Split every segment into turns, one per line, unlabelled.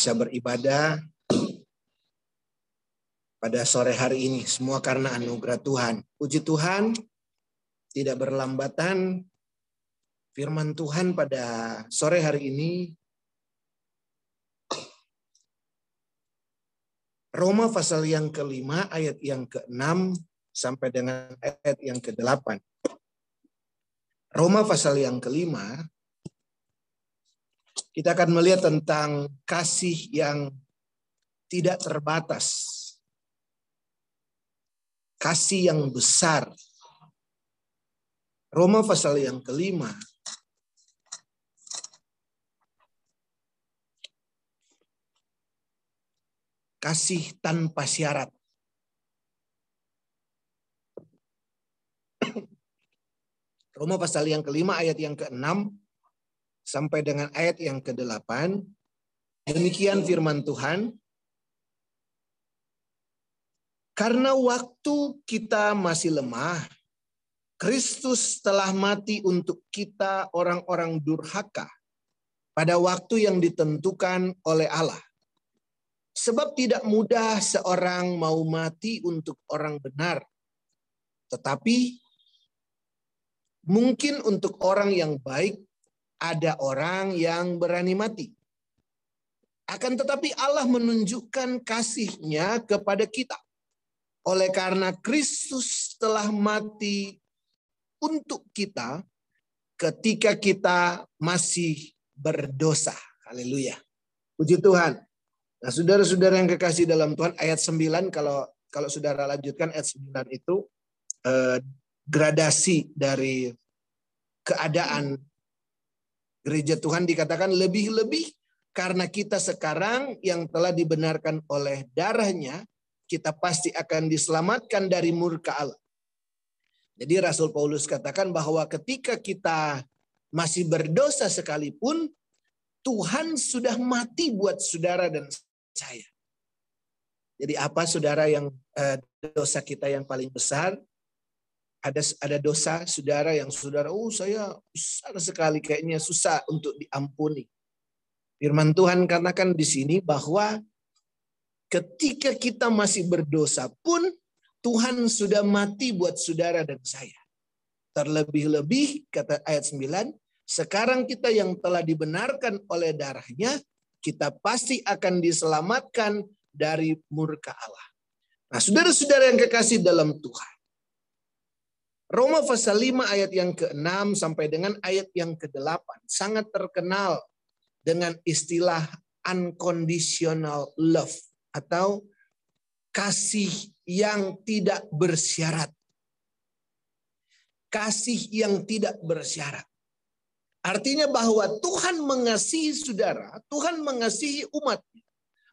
bisa beribadah pada sore hari ini. Semua karena anugerah Tuhan. Puji Tuhan, tidak berlambatan firman Tuhan pada sore hari ini. Roma pasal yang kelima, ayat yang keenam sampai dengan ayat yang kedelapan. Roma pasal yang kelima, kita akan melihat tentang kasih yang tidak terbatas. Kasih yang besar. Roma pasal yang kelima. Kasih tanpa syarat. Roma pasal yang kelima ayat yang keenam sampai dengan ayat yang ke-8. Demikian firman Tuhan. Karena waktu kita masih lemah, Kristus telah mati untuk kita orang-orang durhaka pada waktu yang ditentukan oleh Allah. Sebab tidak mudah seorang mau mati untuk orang benar. Tetapi mungkin untuk orang yang baik ada orang yang berani mati. Akan tetapi Allah menunjukkan kasihnya kepada kita. Oleh karena Kristus telah mati untuk kita ketika kita masih berdosa. Haleluya. Puji Tuhan. Nah, saudara-saudara yang kekasih dalam Tuhan, ayat 9 kalau kalau saudara lanjutkan ayat 9 itu eh, gradasi dari keadaan gereja Tuhan dikatakan lebih-lebih karena kita sekarang yang telah dibenarkan oleh darahnya, kita pasti akan diselamatkan dari murka Allah. Jadi Rasul Paulus katakan bahwa ketika kita masih berdosa sekalipun, Tuhan sudah mati buat saudara dan saya. Jadi apa saudara yang eh, dosa kita yang paling besar? Ada ada dosa saudara yang saudara oh saya besar sekali kayaknya susah untuk diampuni. Firman Tuhan katakan di sini bahwa ketika kita masih berdosa pun Tuhan sudah mati buat saudara dan saya. Terlebih-lebih kata ayat 9, sekarang kita yang telah dibenarkan oleh darahnya, kita pasti akan diselamatkan dari murka Allah. Nah, saudara-saudara yang kekasih dalam Tuhan, Roma pasal 5 ayat yang ke-6 sampai dengan ayat yang ke-8 sangat terkenal dengan istilah unconditional love atau kasih yang tidak bersyarat. Kasih yang tidak bersyarat. Artinya bahwa Tuhan mengasihi saudara, Tuhan mengasihi umat.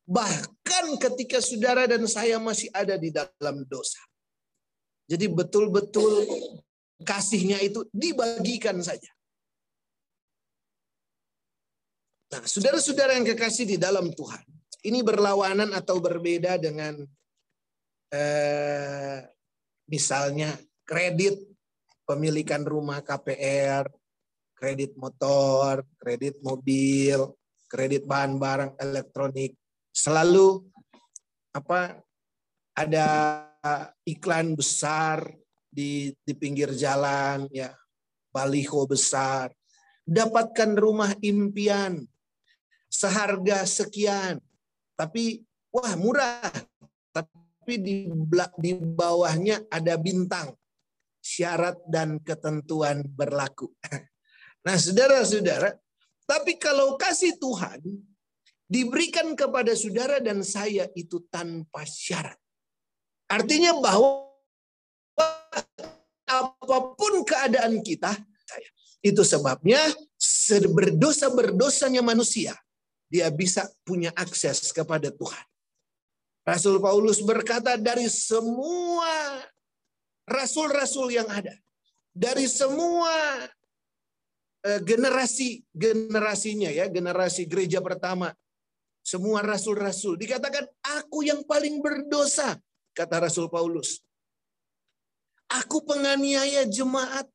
Bahkan ketika saudara dan saya masih ada di dalam dosa. Jadi betul-betul kasihnya itu dibagikan saja. Nah, saudara-saudara yang kekasih di dalam Tuhan, ini berlawanan atau berbeda dengan eh, misalnya kredit pemilikan rumah KPR, kredit motor, kredit mobil, kredit bahan barang elektronik, selalu apa ada iklan besar di di pinggir jalan ya. Baliho besar. Dapatkan rumah impian. Seharga sekian. Tapi wah murah. Tapi di di bawahnya ada bintang. Syarat dan ketentuan berlaku. Nah saudara-saudara tapi kalau kasih Tuhan diberikan kepada saudara dan saya itu tanpa syarat Artinya bahwa apa pun keadaan kita, itu sebabnya berdosa-berdosanya manusia, dia bisa punya akses kepada Tuhan. Rasul Paulus berkata dari semua rasul-rasul yang ada, dari semua eh, generasi generasinya ya, generasi gereja pertama, semua rasul-rasul dikatakan aku yang paling berdosa kata Rasul Paulus. Aku penganiaya jemaat.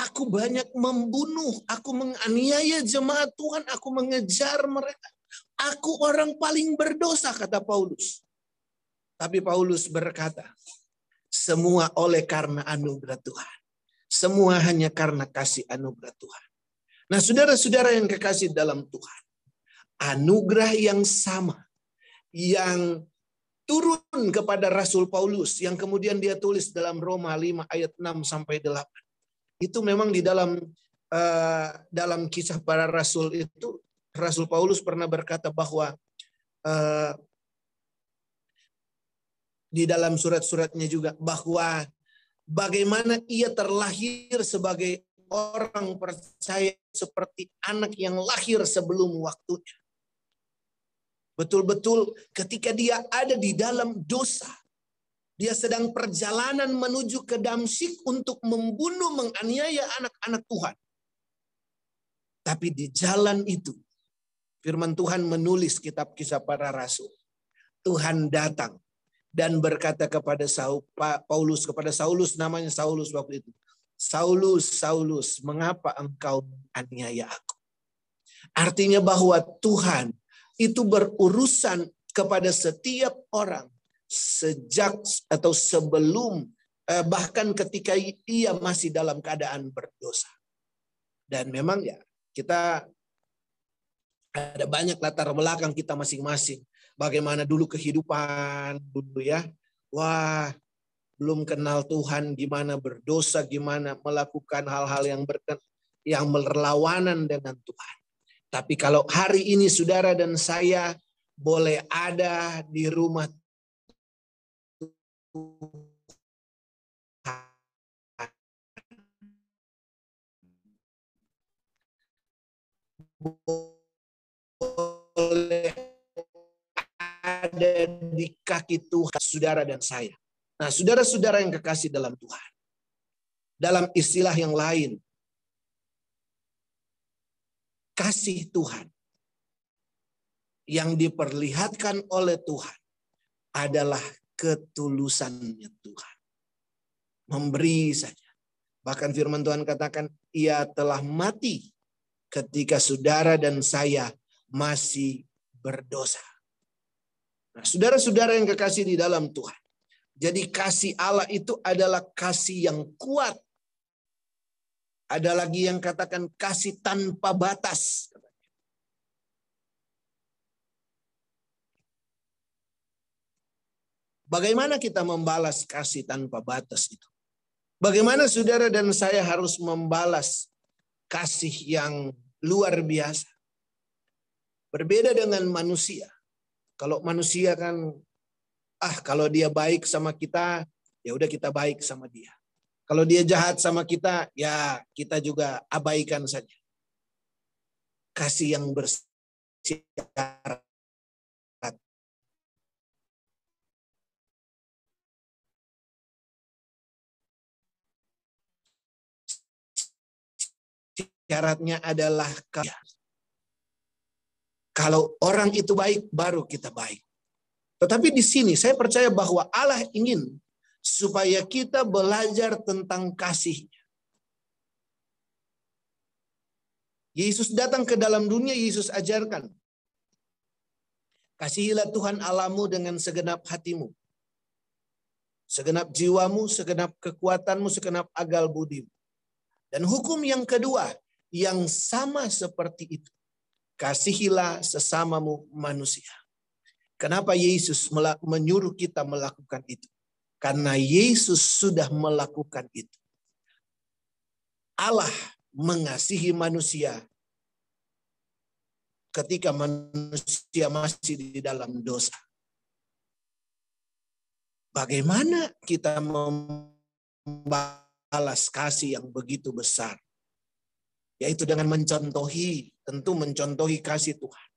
Aku banyak membunuh, aku menganiaya jemaat Tuhan, aku mengejar mereka. Aku orang paling berdosa, kata Paulus. Tapi Paulus berkata, semua oleh karena anugerah Tuhan. Semua hanya karena kasih anugerah Tuhan. Nah saudara-saudara yang kekasih dalam Tuhan. Anugerah yang sama. Yang turun kepada Rasul Paulus. Yang kemudian dia tulis dalam Roma 5 ayat 6 sampai 8. Itu memang di dalam uh, dalam kisah para rasul itu Rasul Paulus pernah berkata bahwa uh, di dalam surat-suratnya juga bahwa bagaimana ia terlahir sebagai orang percaya seperti anak yang lahir sebelum waktunya. Betul-betul ketika dia ada di dalam dosa, dia sedang perjalanan menuju ke Damsik untuk membunuh, menganiaya anak-anak Tuhan. Tapi di jalan itu, firman Tuhan menulis kitab kisah para rasul. Tuhan datang dan berkata kepada Saul, Paulus kepada Saulus namanya Saulus waktu itu. Saulus, Saulus, mengapa engkau aniaya aku? Artinya bahwa Tuhan itu berurusan kepada setiap orang sejak atau sebelum eh, bahkan ketika ia masih dalam keadaan berdosa. Dan memang ya kita ada banyak latar belakang kita masing-masing bagaimana dulu kehidupan dulu ya. Wah, belum kenal Tuhan, gimana berdosa, gimana melakukan hal-hal yang berken, yang berlawanan dengan Tuhan. Tapi kalau hari ini saudara dan saya boleh ada di rumah boleh ada di kaki Tuhan, saudara dan saya. Nah, saudara-saudara yang kekasih dalam Tuhan. Dalam istilah yang lain, kasih Tuhan yang diperlihatkan oleh Tuhan adalah ketulusannya Tuhan. Memberi saja. Bahkan firman Tuhan katakan, ia telah mati ketika saudara dan saya masih berdosa. Nah, saudara-saudara yang kekasih di dalam Tuhan. Jadi kasih Allah itu adalah kasih yang kuat. Ada lagi yang katakan kasih tanpa batas. Bagaimana kita membalas kasih tanpa batas itu? Bagaimana saudara dan saya harus membalas kasih yang luar biasa? Berbeda dengan manusia. Kalau manusia kan ah kalau dia baik sama kita, ya udah kita baik sama dia. Kalau dia jahat sama kita, ya kita juga abaikan saja. Kasih yang bersyarat. Syaratnya adalah kalau orang itu baik, baru kita baik. Tetapi di sini saya percaya bahwa Allah ingin supaya kita belajar tentang kasihnya. Yesus datang ke dalam dunia, Yesus ajarkan. Kasihilah Tuhan Alamu dengan segenap hatimu. Segenap jiwamu, segenap kekuatanmu, segenap agal budimu. Dan hukum yang kedua, yang sama seperti itu kasihilah sesamamu manusia. Kenapa Yesus menyuruh kita melakukan itu? Karena Yesus sudah melakukan itu. Allah mengasihi manusia ketika manusia masih di dalam dosa. Bagaimana kita membalas kasih yang begitu besar? Yaitu dengan mencontohi tentu mencontohi kasih Tuhan.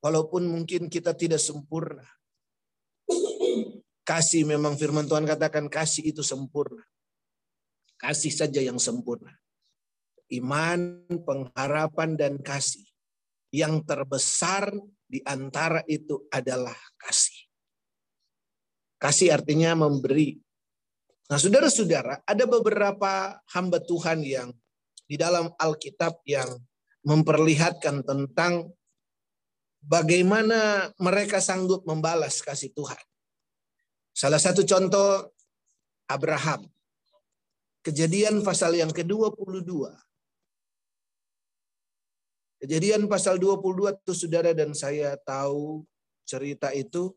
Walaupun mungkin kita tidak sempurna. Kasih memang firman Tuhan katakan kasih itu sempurna. Kasih saja yang sempurna. Iman, pengharapan, dan kasih. Yang terbesar di antara itu adalah kasih. Kasih artinya memberi. Nah saudara-saudara, ada beberapa hamba Tuhan yang di dalam Alkitab yang memperlihatkan tentang bagaimana mereka sanggup membalas kasih Tuhan. Salah satu contoh Abraham. Kejadian pasal yang ke-22. Kejadian pasal 22 itu saudara dan saya tahu cerita itu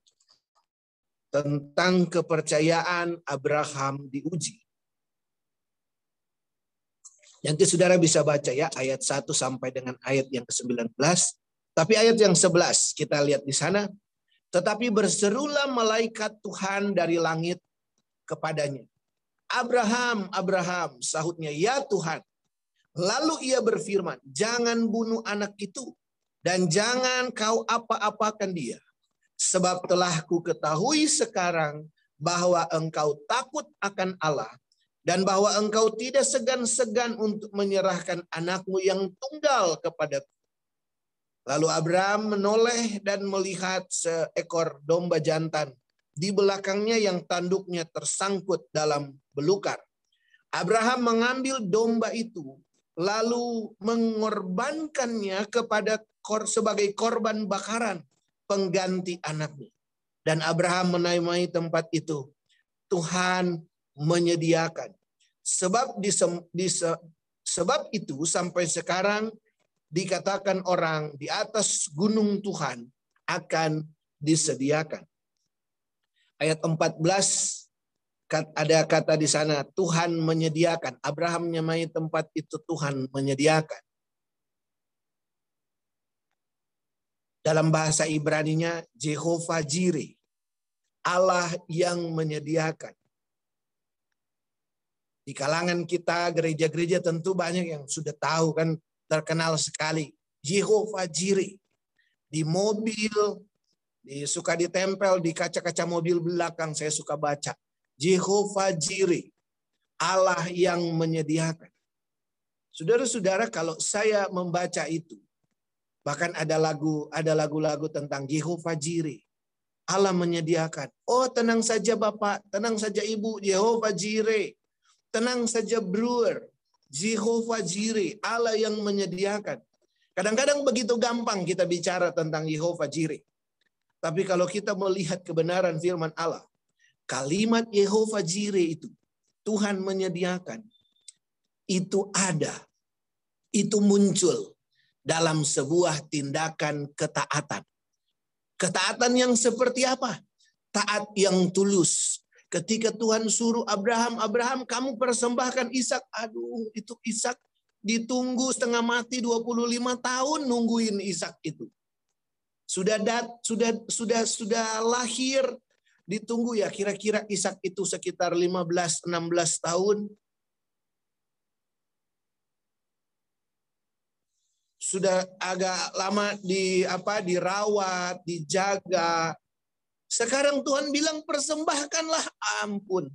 tentang kepercayaan Abraham diuji. Nanti saudara bisa baca ya ayat 1 sampai dengan ayat yang ke-19. Tapi ayat yang 11 kita lihat di sana. Tetapi berserulah malaikat Tuhan dari langit kepadanya. Abraham, Abraham, sahutnya, ya Tuhan. Lalu ia berfirman, jangan bunuh anak itu dan jangan kau apa-apakan dia. Sebab telah ku ketahui sekarang bahwa engkau takut akan Allah dan bahwa engkau tidak segan-segan untuk menyerahkan anakmu yang tunggal kepada Lalu Abraham menoleh dan melihat seekor domba jantan di belakangnya yang tanduknya tersangkut dalam belukar. Abraham mengambil domba itu lalu mengorbankannya kepada kor sebagai korban bakaran pengganti anaknya. Dan Abraham menamai tempat itu Tuhan menyediakan. Sebab di, di sebab itu sampai sekarang dikatakan orang di atas gunung Tuhan akan disediakan. Ayat 14 ada kata di sana Tuhan menyediakan. Abraham menyamai tempat itu Tuhan menyediakan. Dalam bahasa Ibrani-nya Jehovah Jireh. Allah yang menyediakan. Di kalangan kita gereja-gereja tentu banyak yang sudah tahu kan terkenal sekali. Jehovah Jireh. Di mobil, di, suka ditempel di kaca-kaca mobil belakang, saya suka baca. Jehovah Jireh. Allah yang menyediakan. Saudara-saudara, kalau saya membaca itu, bahkan ada lagu ada lagu-lagu tentang Jehovah Jireh. Allah menyediakan. Oh, tenang saja Bapak, tenang saja Ibu, Jehovah Jireh. Tenang saja Brewer, Jehovah Jireh, Allah yang menyediakan. Kadang-kadang begitu gampang kita bicara tentang Jehovah Jireh. Tapi kalau kita melihat kebenaran firman Allah, kalimat Jehovah Jireh itu, Tuhan menyediakan, itu ada, itu muncul dalam sebuah tindakan ketaatan. Ketaatan yang seperti apa? Taat yang tulus, Ketika Tuhan suruh Abraham, Abraham kamu persembahkan Ishak. Aduh, itu Ishak ditunggu setengah mati 25 tahun nungguin Ishak itu. Sudah dat, sudah sudah sudah lahir ditunggu ya kira-kira Ishak itu sekitar 15 16 tahun. Sudah agak lama di apa dirawat, dijaga, sekarang Tuhan bilang persembahkanlah ampun.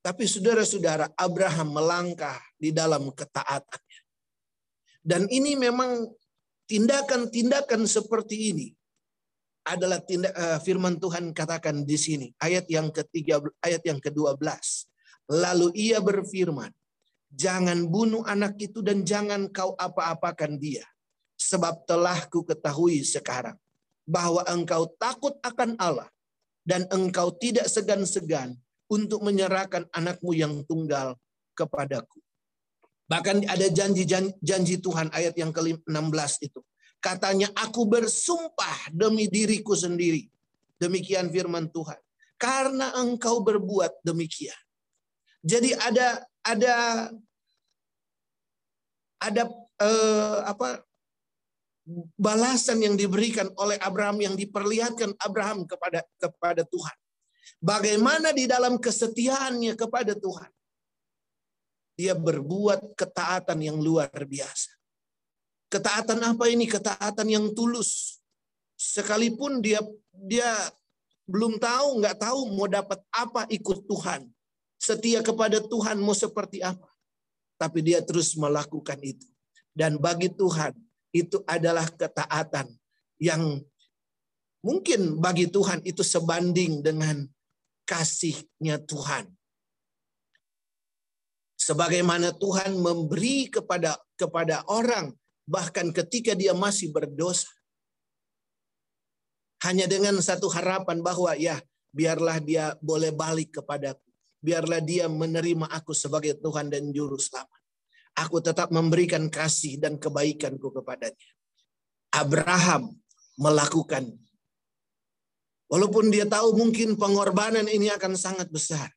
Tapi saudara-saudara, Abraham melangkah di dalam ketaatannya. Dan ini memang tindakan-tindakan seperti ini adalah tindak uh, firman Tuhan katakan di sini ayat yang ketiga ayat yang ke-12 lalu ia berfirman jangan bunuh anak itu dan jangan kau apa-apakan dia sebab telah ku ketahui sekarang bahwa engkau takut akan Allah dan engkau tidak segan-segan untuk menyerahkan anakmu yang tunggal kepadaku. Bahkan ada janji-janji Tuhan ayat yang ke-16 itu. Katanya, aku bersumpah demi diriku sendiri. Demikian firman Tuhan. Karena engkau berbuat demikian. Jadi ada ada ada eh, apa balasan yang diberikan oleh Abraham yang diperlihatkan Abraham kepada kepada Tuhan. Bagaimana di dalam kesetiaannya kepada Tuhan. Dia berbuat ketaatan yang luar biasa. Ketaatan apa ini? Ketaatan yang tulus. Sekalipun dia dia belum tahu, nggak tahu mau dapat apa ikut Tuhan. Setia kepada Tuhan mau seperti apa. Tapi dia terus melakukan itu. Dan bagi Tuhan, itu adalah ketaatan yang mungkin bagi Tuhan itu sebanding dengan kasihnya Tuhan. Sebagaimana Tuhan memberi kepada kepada orang bahkan ketika dia masih berdosa. Hanya dengan satu harapan bahwa ya biarlah dia boleh balik kepadaku. Biarlah dia menerima aku sebagai Tuhan dan Juru Selamat. Aku tetap memberikan kasih dan kebaikanku kepadanya. Abraham melakukan. Walaupun dia tahu mungkin pengorbanan ini akan sangat besar.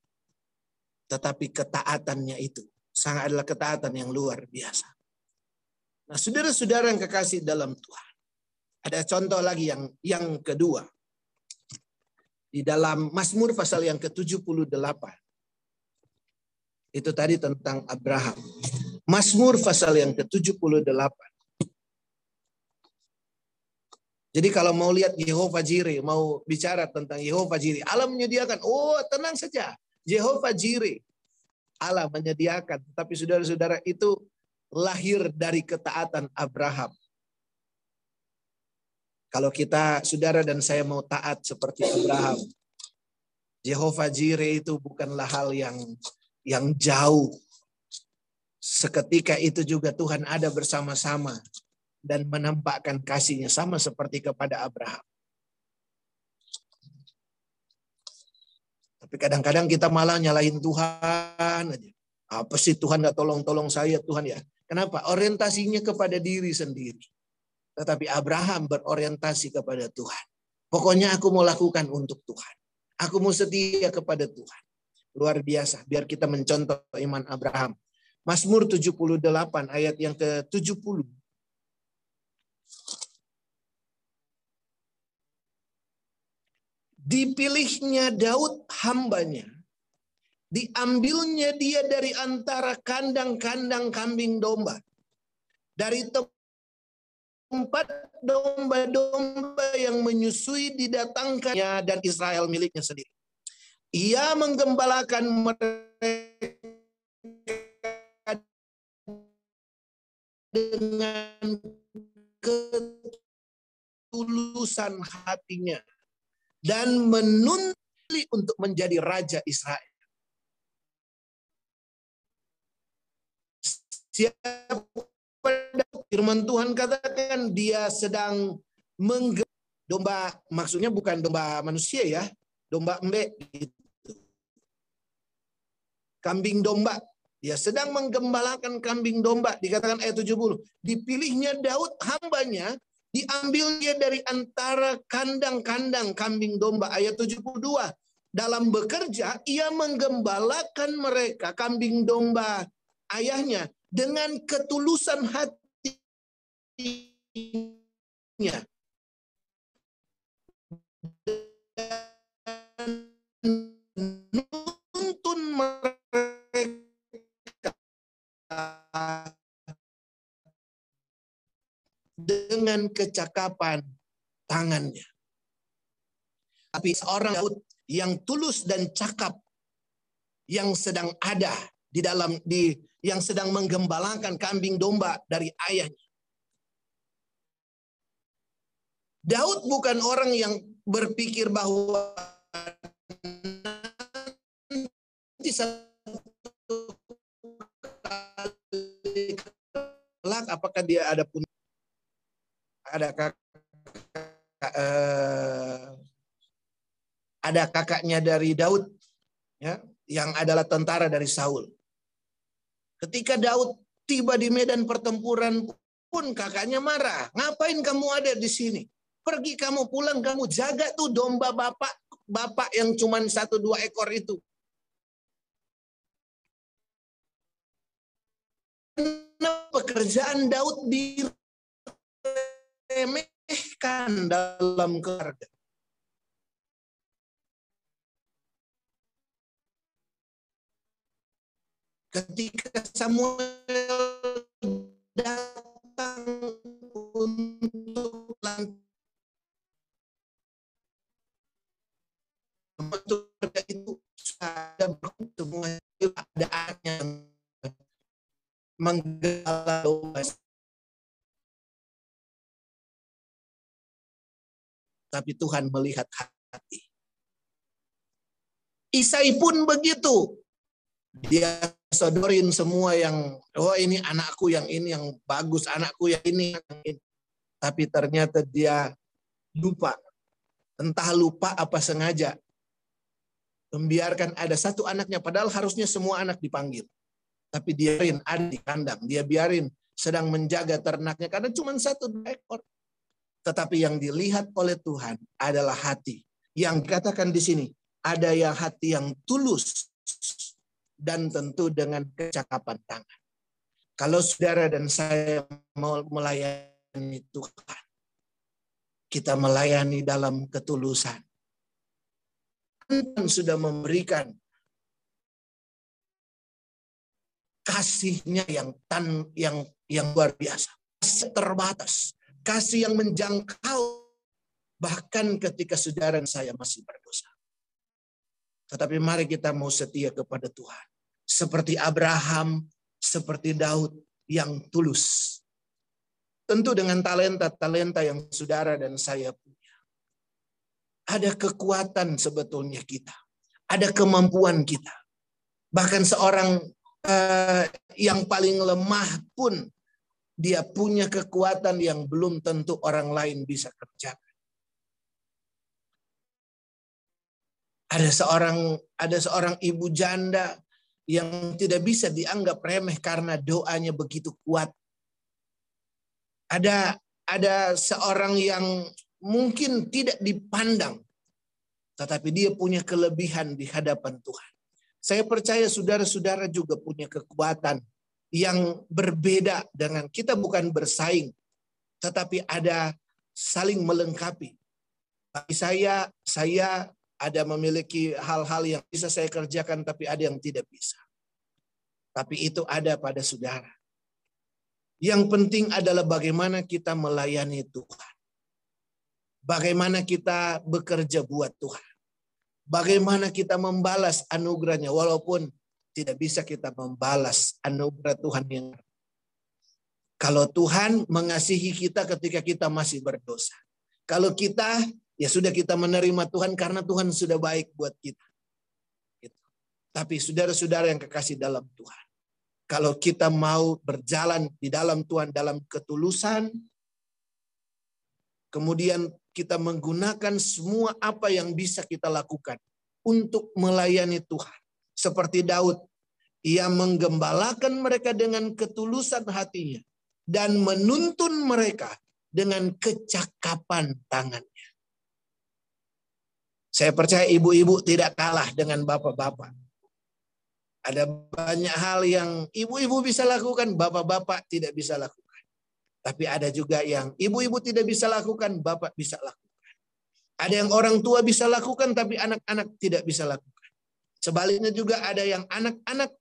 Tetapi ketaatannya itu sangat adalah ketaatan yang luar biasa. Nah, saudara-saudara yang kekasih dalam Tuhan. Ada contoh lagi yang yang kedua. Di dalam Mazmur pasal yang ke-78. Itu tadi tentang Abraham. Mazmur pasal yang ke-78. Jadi kalau mau lihat Yehova Jireh, mau bicara tentang Yehova Jireh, Allah menyediakan. Oh, tenang saja. Yehova Jireh. Allah menyediakan. Tapi saudara-saudara itu lahir dari ketaatan Abraham. Kalau kita, saudara dan saya mau taat seperti Abraham, Jehovah Jireh itu bukanlah hal yang yang jauh. Seketika itu juga Tuhan ada bersama-sama dan menampakkan kasihnya sama seperti kepada Abraham. Tapi kadang-kadang kita malah nyalahin Tuhan aja. Apa sih Tuhan nggak tolong-tolong saya Tuhan ya? Kenapa? Orientasinya kepada diri sendiri. Tetapi Abraham berorientasi kepada Tuhan. Pokoknya aku mau lakukan untuk Tuhan. Aku mau setia kepada Tuhan. Luar biasa. Biar kita mencontoh iman Abraham. Mazmur 78 ayat yang ke-70. Dipilihnya Daud hambanya. Diambilnya dia dari antara kandang-kandang kambing domba. Dari tempat domba-domba yang menyusui didatangkannya dan Israel miliknya sendiri. Ia menggembalakan mereka dengan ketulusan hatinya dan menuntut untuk menjadi raja Israel. Siapa firman Tuhan katakan dia sedang mengge domba maksudnya bukan domba manusia ya, domba embe gitu. Kambing domba. Dia sedang menggembalakan kambing domba. Dikatakan ayat 70. Dipilihnya Daud hambanya. Diambil dia dari antara kandang-kandang kambing domba. Ayat 72. Dalam bekerja, ia menggembalakan mereka, kambing domba ayahnya, dengan ketulusan hati hatinya. Nuntun dengan kecakapan tangannya. Tapi seorang Daud yang tulus dan cakap yang sedang ada di dalam di yang sedang menggembalakan kambing domba dari ayahnya. Daud bukan orang yang berpikir bahwa nanti satu kali apakah dia ada pun ada kakak eh, ada kakaknya dari Daud ya yang adalah tentara dari Saul. Ketika Daud tiba di medan pertempuran pun kakaknya marah. Ngapain kamu ada di sini? Pergi kamu pulang, kamu jaga tuh domba bapak, bapak yang cuma satu dua ekor itu. Pekerjaan Daud diremehkan dalam keluarga. Ketika Samuel tapi Tuhan melihat hati. Isai pun begitu. Dia sodorin semua yang oh ini anakku yang ini yang bagus, anakku yang ini yang ini. Tapi ternyata dia lupa. Entah lupa apa sengaja. Membiarkan ada satu anaknya padahal harusnya semua anak dipanggil. Tapi dia biarin ada di kandang, dia biarin sedang menjaga ternaknya karena cuma satu ekor. Tetapi yang dilihat oleh Tuhan adalah hati. Yang dikatakan di sini, ada yang hati yang tulus dan tentu dengan kecakapan tangan. Kalau saudara dan saya mau melayani Tuhan, kita melayani dalam ketulusan. Tuhan sudah memberikan kasihnya yang tan yang yang luar biasa, terbatas, kasih yang menjangkau bahkan ketika saudara saya masih berdosa. Tetapi mari kita mau setia kepada Tuhan. Seperti Abraham, seperti Daud yang tulus. Tentu dengan talenta-talenta yang saudara dan saya punya. Ada kekuatan sebetulnya kita. Ada kemampuan kita. Bahkan seorang uh, yang paling lemah pun dia punya kekuatan yang belum tentu orang lain bisa kerjakan. Ada seorang ada seorang ibu janda yang tidak bisa dianggap remeh karena doanya begitu kuat. Ada ada seorang yang mungkin tidak dipandang tetapi dia punya kelebihan di hadapan Tuhan. Saya percaya saudara-saudara juga punya kekuatan yang berbeda dengan kita bukan bersaing, tetapi ada saling melengkapi. Bagi saya, saya ada memiliki hal-hal yang bisa saya kerjakan, tapi ada yang tidak bisa. Tapi itu ada pada saudara. Yang penting adalah bagaimana kita melayani Tuhan. Bagaimana kita bekerja buat Tuhan. Bagaimana kita membalas anugerahnya walaupun tidak bisa kita membalas anugerah Tuhan yang kalau Tuhan mengasihi kita ketika kita masih berdosa. Kalau kita ya sudah kita menerima Tuhan karena Tuhan sudah baik buat kita. Gitu. Tapi saudara-saudara yang kekasih dalam Tuhan. Kalau kita mau berjalan di dalam Tuhan dalam ketulusan, kemudian kita menggunakan semua apa yang bisa kita lakukan untuk melayani Tuhan. Seperti Daud, ia menggembalakan mereka dengan ketulusan hatinya dan menuntun mereka dengan kecakapan tangannya. Saya percaya ibu-ibu tidak kalah dengan bapak-bapak. Ada banyak hal yang ibu-ibu bisa lakukan, bapak-bapak tidak bisa lakukan. Tapi ada juga yang ibu-ibu tidak bisa lakukan, bapak bisa lakukan. Ada yang orang tua bisa lakukan, tapi anak-anak tidak bisa lakukan. Sebaliknya juga ada yang anak-anak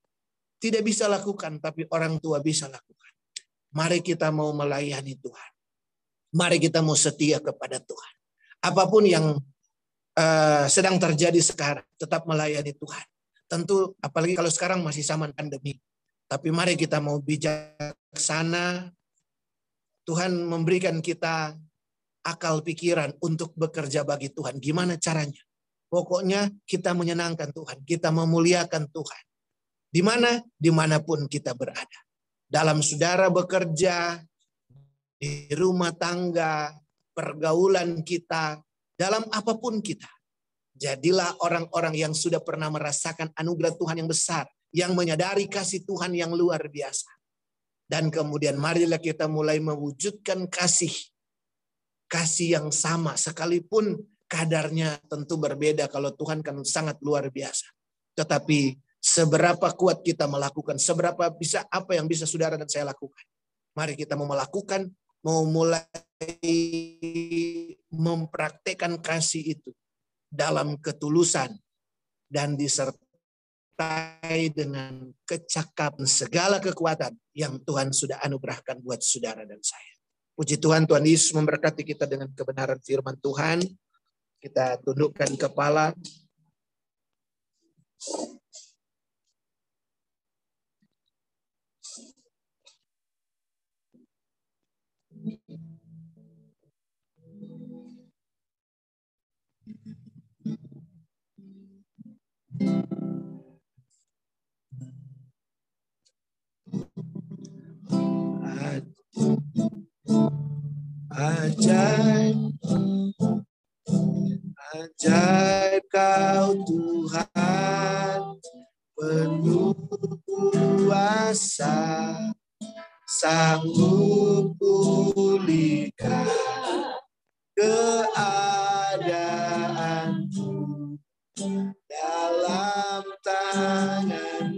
tidak bisa lakukan, tapi orang tua bisa lakukan. Mari kita mau melayani Tuhan. Mari kita mau setia kepada Tuhan. Apa pun yang uh, sedang terjadi sekarang, tetap melayani Tuhan. Tentu apalagi kalau sekarang masih zaman pandemi. Tapi mari kita mau bijaksana. Tuhan memberikan kita akal pikiran untuk bekerja bagi Tuhan. Gimana caranya? Pokoknya kita menyenangkan Tuhan. Kita memuliakan Tuhan. Di mana? Di mana pun kita berada. Dalam saudara bekerja, di rumah tangga, pergaulan kita, dalam apa pun kita. Jadilah orang-orang yang sudah pernah merasakan anugerah Tuhan yang besar, yang menyadari kasih Tuhan yang luar biasa. Dan kemudian marilah kita mulai mewujudkan kasih. Kasih yang sama, sekalipun kadarnya tentu berbeda kalau Tuhan kan sangat luar biasa. Tetapi seberapa kuat kita melakukan, seberapa bisa apa yang bisa saudara dan saya lakukan. Mari kita mau melakukan, mau mulai mempraktekkan kasih itu dalam ketulusan dan disertai dengan kecakapan segala kekuatan yang Tuhan sudah anugerahkan buat saudara dan saya. Puji Tuhan, Tuhan Yesus memberkati kita dengan kebenaran firman Tuhan. Kita tundukkan kepala. Ajaib ajaib kau Tuhan penuh kuasa. Sanggup pulihkan keadaanku dalam tanganmu